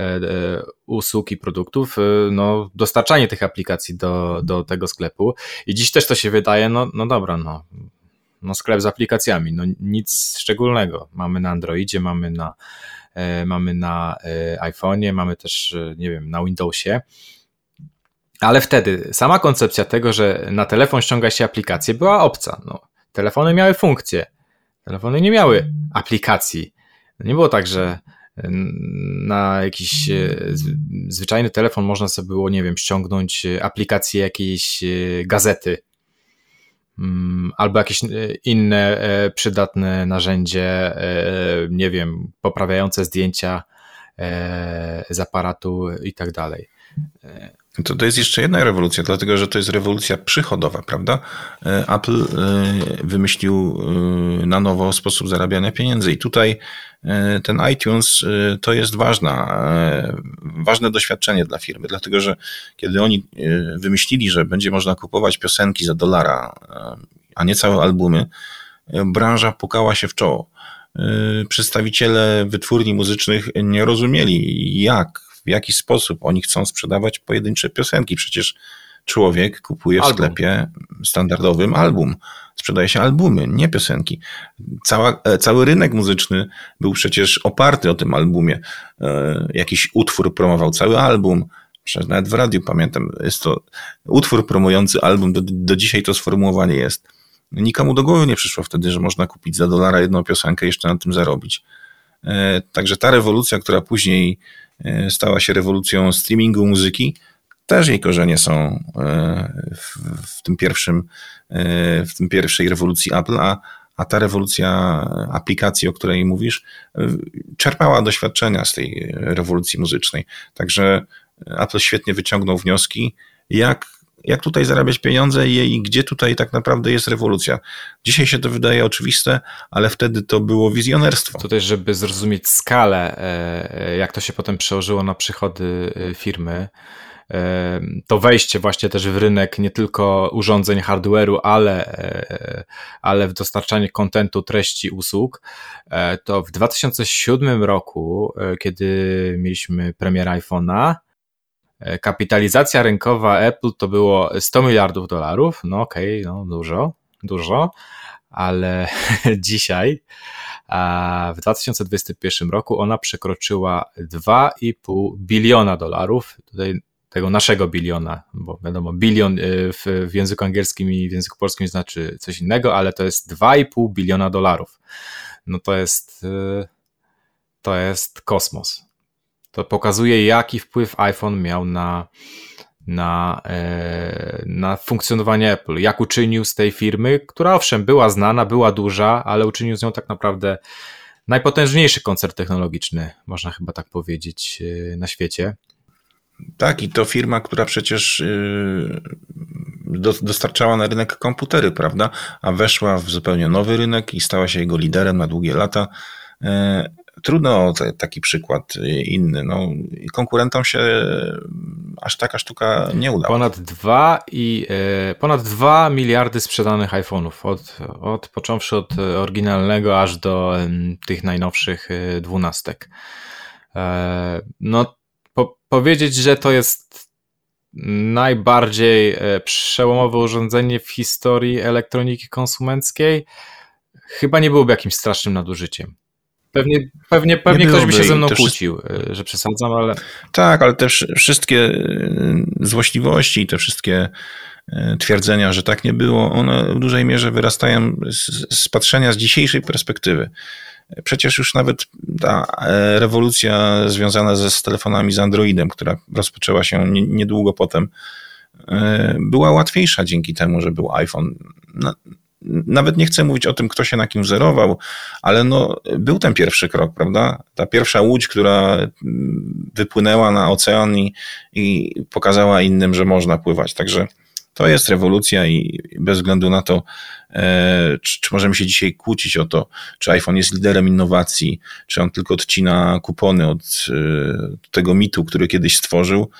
usług i produktów, no, dostarczanie tych aplikacji do, do tego sklepu. I dziś też to się wydaje, no, no dobra, no, no sklep z aplikacjami, no nic szczególnego. Mamy na Androidzie, mamy na, mamy na iPhone'ie, mamy też, nie wiem, na Windowsie. Ale wtedy sama koncepcja tego, że na telefon ściąga się aplikację, była obca. No, telefony miały funkcje, telefony nie miały aplikacji. Nie było tak, że na jakiś e, zwyczajny telefon można sobie było, nie wiem, ściągnąć aplikację jakiejś e, gazety albo jakieś e, inne przydatne narzędzie, nie wiem, poprawiające zdjęcia z aparatu i tak dalej. To, to jest jeszcze jedna rewolucja, dlatego że to jest rewolucja przychodowa, prawda? E, Apple e, wymyślił e, na nowo sposób zarabiania pieniędzy i tutaj ten iTunes to jest ważna, ważne doświadczenie dla firmy, dlatego że kiedy oni wymyślili, że będzie można kupować piosenki za dolara, a nie całe albumy, branża pukała się w czoło. Przedstawiciele wytwórni muzycznych nie rozumieli, jak w jaki sposób oni chcą sprzedawać pojedyncze piosenki. Przecież człowiek kupuje w album. sklepie standardowym album. Sprzedaje się albumy, nie piosenki. Cała, e, cały rynek muzyczny był przecież oparty o tym albumie. E, jakiś utwór promował cały album. Przecież nawet w radiu pamiętam, jest to utwór promujący album, do, do dzisiaj to sformułowanie jest. Nikomu do głowy nie przyszło wtedy, że można kupić za dolara jedną piosenkę i jeszcze na tym zarobić. E, także ta rewolucja, która później stała się rewolucją streamingu muzyki, też jej korzenie są e, w, w tym pierwszym, e, w tym pierwszej rewolucji Apple, a, a ta rewolucja aplikacji, o której mówisz, czerpała doświadczenia z tej rewolucji muzycznej. Także Apple świetnie wyciągnął wnioski, jak jak tutaj zarabiać pieniądze i gdzie tutaj tak naprawdę jest rewolucja. Dzisiaj się to wydaje oczywiste, ale wtedy to było wizjonerstwo. Też, żeby zrozumieć skalę, e, jak to się potem przełożyło na przychody e, firmy, e, to wejście właśnie też w rynek nie tylko urządzeń, hardware'u, ale, ale w dostarczanie kontentu, treści, usług, to w 2007 roku, kiedy mieliśmy premierę iPhone'a, E, kapitalizacja rynkowa Apple to było 100 miliardów dolarów. No okej, okay, no dużo, dużo, ale dzisiaj w 2021 roku ona przekroczyła 2,5 biliona dolarów. Tutaj tego naszego biliona, bo wiadomo, bilion e, w, w języku angielskim i w języku polskim znaczy coś innego, ale to jest 2,5 biliona dolarów. No to jest, e, to jest kosmos to pokazuje, jaki wpływ iPhone miał na, na, e, na funkcjonowanie Apple. Jak uczynił z tej firmy, która owszem była znana, była duża, ale uczynił z nią tak naprawdę najpotężniejszy koncert technologiczny, można chyba tak powiedzieć, e, na świecie. Tak, i to firma, która przecież y, dostarczała na rynek komputery, prawda? A weszła w zupełnie nowy rynek i stała się jego liderem na długie lata. E, trudno taki przykład inny. No, konkurentom się aż taka sztuka nie uda. Ponad 2 i e, ponad 2 miliardy sprzedanych iPhone'ów od, od począwszy od oryginalnego aż do tych najnowszych e, dwunastek. No po, powiedzieć, że to jest najbardziej e, przełomowe urządzenie w historii elektroniki konsumenckiej, chyba nie byłoby jakimś strasznym nadużyciem. Pewnie, pewnie, pewnie ktoś by się ze mną kłócił, wszystkie... że przesadzam, ale. Tak, ale te wszystkie złośliwości i te wszystkie twierdzenia, że tak nie było, one w dużej mierze wyrastają z, z patrzenia z dzisiejszej perspektywy. Przecież już nawet ta e, rewolucja związana ze z telefonami z Androidem, która rozpoczęła się niedługo potem, e, była łatwiejsza dzięki temu, że był iPhone. Nawet nie chcę mówić o tym, kto się na kim wzorował, ale no, był ten pierwszy krok, prawda? Ta pierwsza łódź, która mm, wypłynęła na ocean i, i pokazała innym, że można pływać. Także to jest rewolucja i bez względu na to, e, czy, czy, możemy się dzisiaj kłócić o to, czy iPhone jest liderem innowacji, czy on tylko odcina kupony od e, tego mitu, który kiedyś stworzył,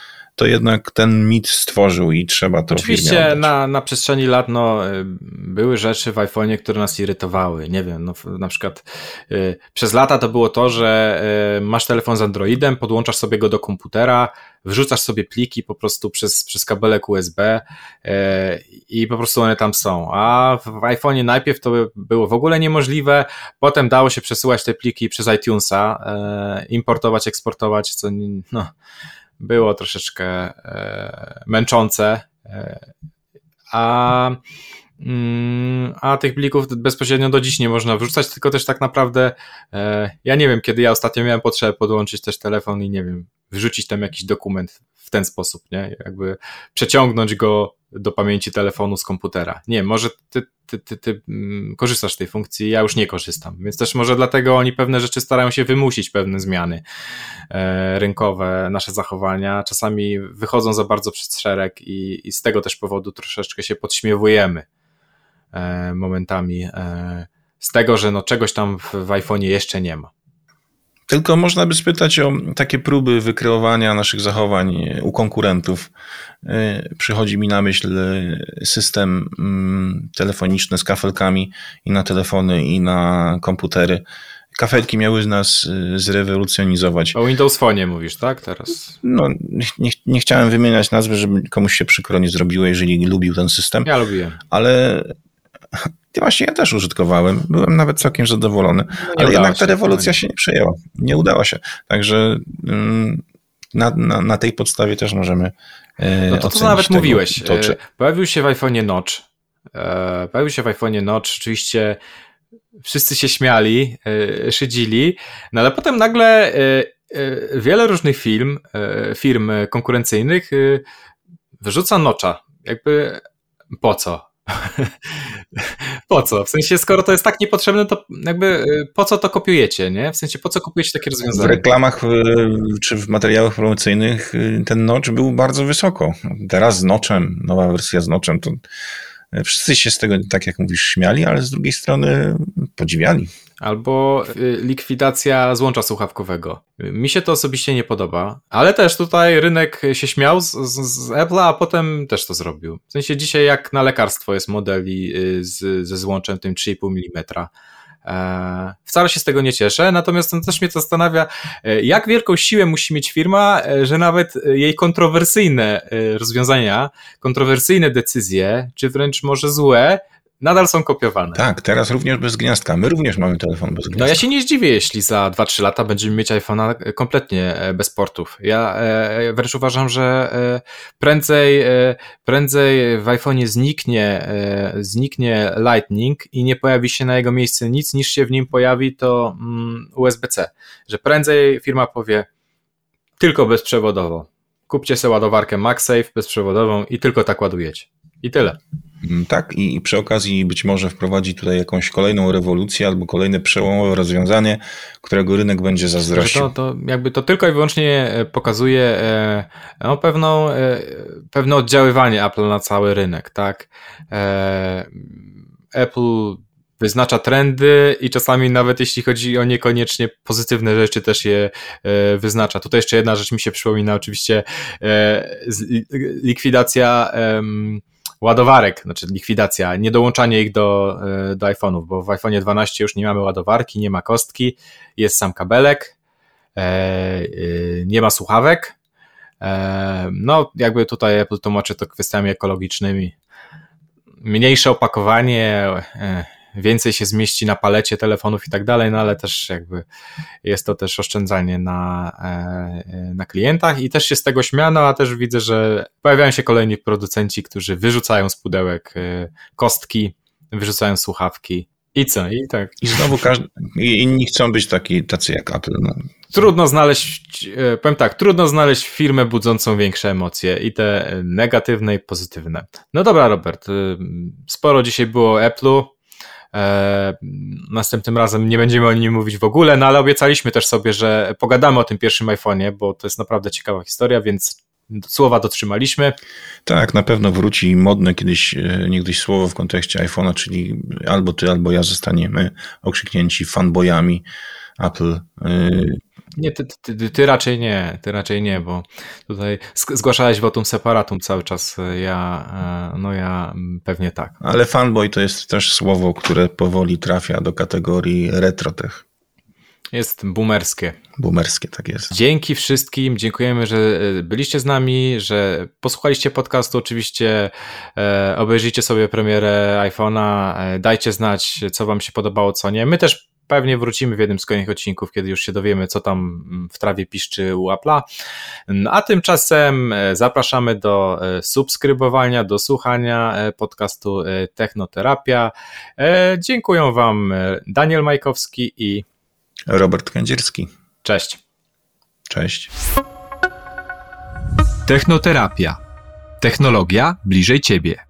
to jednak ten mit stworzył i trzeba to Oczywiście na, na przestrzeni lat no, y, były rzeczy w iPhone'ie, które nas irytowały. Nie wiem, no, na przykład y, przez lata to było to, że y, masz telefon z Androidem, podłączasz sobie go do komputera, wrzucasz sobie pliki po prostu przez, przez kabelek USB y, i po prostu one tam są. A w iPhone'ie najpierw to było w ogóle niemożliwe, potem dało się przesyłać te pliki przez iTunesa, y, importować, eksportować, co no było troszeczkę e, męczące, e, a, mm, a tych plików bezpośrednio do dziś nie można wrzucać, tylko też tak naprawdę e, ja nie wiem, kiedy ja ostatnio miałem potrzebę podłączyć też telefon i nie wiem, wrzucić tam jakiś dokument w ten sposób, nie? Jakby przeciągnąć go do pamięci telefonu z komputera. Nie, może ty, ty, ty, ty mm, korzystasz z tej funkcji, ja już nie korzystam, więc też może dlatego oni pewne rzeczy starają się wymusić, pewne zmiany e, rynkowe, nasze zachowania, czasami wychodzą za bardzo przed szereg i, i z tego też powodu troszeczkę się podśmiewujemy e, momentami e, z tego, że no czegoś tam w, w iPhone'ie jeszcze nie ma. Tylko można by spytać o takie próby wykreowania naszych zachowań u konkurentów. Y, przychodzi mi na myśl system mm, telefoniczny z kafelkami i na telefony, i na komputery. Kafelki miały nas y, zrewolucjonizować. O Windows Phone mówisz, tak? Teraz. No, nie, nie chciałem wymieniać nazwy, żeby komuś się przykro nie zrobiło, jeżeli lubił ten system. Ja lubiłem. Ale Właśnie ja też użytkowałem, byłem nawet całkiem zadowolony, no ale jednak ta rewolucja się nie przejęła, nie udała się. Także mm, na, na, na tej podstawie też możemy. E, no to, co nawet mówiłeś. To, czy... E, pojawił się w iPhone'ie Notch. E, pojawił się w iPhone'ie Notch, oczywiście wszyscy się śmiali, szydzili, no ale potem nagle wiele różnych firm, firm konkurencyjnych wyrzuca Notcha. Jakby po co? po co? W sensie, skoro to jest tak niepotrzebne, to jakby y, po co to kopiujecie, nie? W sensie, po co kupujecie takie rozwiązania? W reklamach czy w materiałach promocyjnych y, ten notch był bardzo wysoko. Teraz z notchem, nowa wersja z notchem, to wszyscy się z tego, tak jak mówisz, śmiali, ale z drugiej strony podziwiali. Albo y, likwidacja złącza słuchawkowego. Mi się to osobiście nie podoba, ale też tutaj rynek się śmiał z, z, Apple'a, a potem też to zrobił. W sensie dzisiaj jak na lekarstwo jest modeli y, z, ze złączem tym 3,5 mm. E, wcale się z tego nie cieszę, natomiast też mnie zastanawia, e, jak wielką siłę musi mieć firma, e, że nawet jej kontrowersyjne rozwiązania, kontrowersyjne decyzje, czy wręcz może złe, nadal są kopiowane. Tak, teraz również bez gniazdka. My również mamy telefon bez gniazdka. No ja się nie zdziwię, jeśli za 2-3 lata będziemy mieć iPhone'a kompletnie e, bez portów. Ja e, wręcz uważam, że e, prędzej, prędzej w iPhone'ie zniknie, zniknie Lightning i nie pojawi się na jego miejsce nic, niż się w nim pojawi to mm, USB-C. Że prędzej firma powie tylko bezprzewodowo kupcie sobie ładowarkę MagSafe bezprzewodową i tylko tak ładujecie. I tyle. Mm, tak, i przy okazji być może wprowadzi tutaj jakąś kolejną rewolucję albo kolejne przełomowe rozwiązanie, którego rynek będzie zazdrościł. To, to jakby to tylko i wyłącznie e, pokazuje e, no, pewną, e, pewne oddziaływanie Apple na cały rynek, tak? Apple wyznacza trendy i czasami nawet jeśli chodzi o niekoniecznie pozytywne rzeczy też je wyznacza. Tutaj jeszcze jedna rzecz mi się przypomina, oczywiście likwidacja ładowarek, znaczy likwidacja, nie dołączanie ich do, e, do iPhone'ów, bo w iPhone'ie 12 już nie mamy ładowarki, nie ma kostki, jest sam kabelek, e, e, nie ma słuchawek. No, jakby tutaj Apple tłumaczy to kwestiami ekologicznymi. Mniejsze opakowanie, więcej się zmieści na palecie telefonów i tak dalej, no ale też jakby jest to też oszczędzanie na, e, na klientach i też się z tego śmiano, a też widzę, że pojawiają się kolejni producenci, którzy wyrzucają z pudełek e, kostki, wyrzucają słuchawki i co? I tak. I znowu każdy, inni chcą być taki, tacy jak Apple. No. Trudno znaleźć, e, powiem tak, trudno znaleźć firmę budzącą większe emocje i te negatywne i pozytywne. No dobra, Robert, sporo dzisiaj było o Apple'u. E, następnym razem nie będziemy o nim mówić w ogóle, no ale obiecaliśmy też sobie, że pogadamy o tym pierwszym iPhone'ie, bo to jest naprawdę ciekawa historia, więc słowa dotrzymaliśmy. Tak, na pewno wróci modne kiedyś, e, niegdyś słowo w kontekście iPhone'a, czyli albo ty, albo ja zostaniemy okrzyknięci fanboyami Apple. E, nie, ty, ty, ty, raczej nie, ty raczej nie, bo tutaj zgłaszałeś votum separatum cały czas, ja, e, no ja pewnie tak. Ale fanboy to jest też słowo, które powoli trafia do kategorii retrotech. Jest boomerskie. Boomerskie, tak jest. Dzięki wszystkim, dziękujemy, że e, byliście z nami, że posłuchaliście podcastu. Oczywiście e, obejrzyjcie sobie premierę iPhone'a, e, dajcie znać, co Wam się podobało, co nie. My też Pewnie wrócimy w jednym z kolejnych odcinków, kiedy już się dowiemy, co tam mm, w trawie piszczy u Apple'a. A tymczasem e, zapraszamy do e, subskrybowania, do słuchania e, podcastu Technoterapia. Dziękuję Wam Daniel Majkowski i Robert Kędzierski. Cześć. Cześć. Technoterapia. Technologia bliżej Ciebie.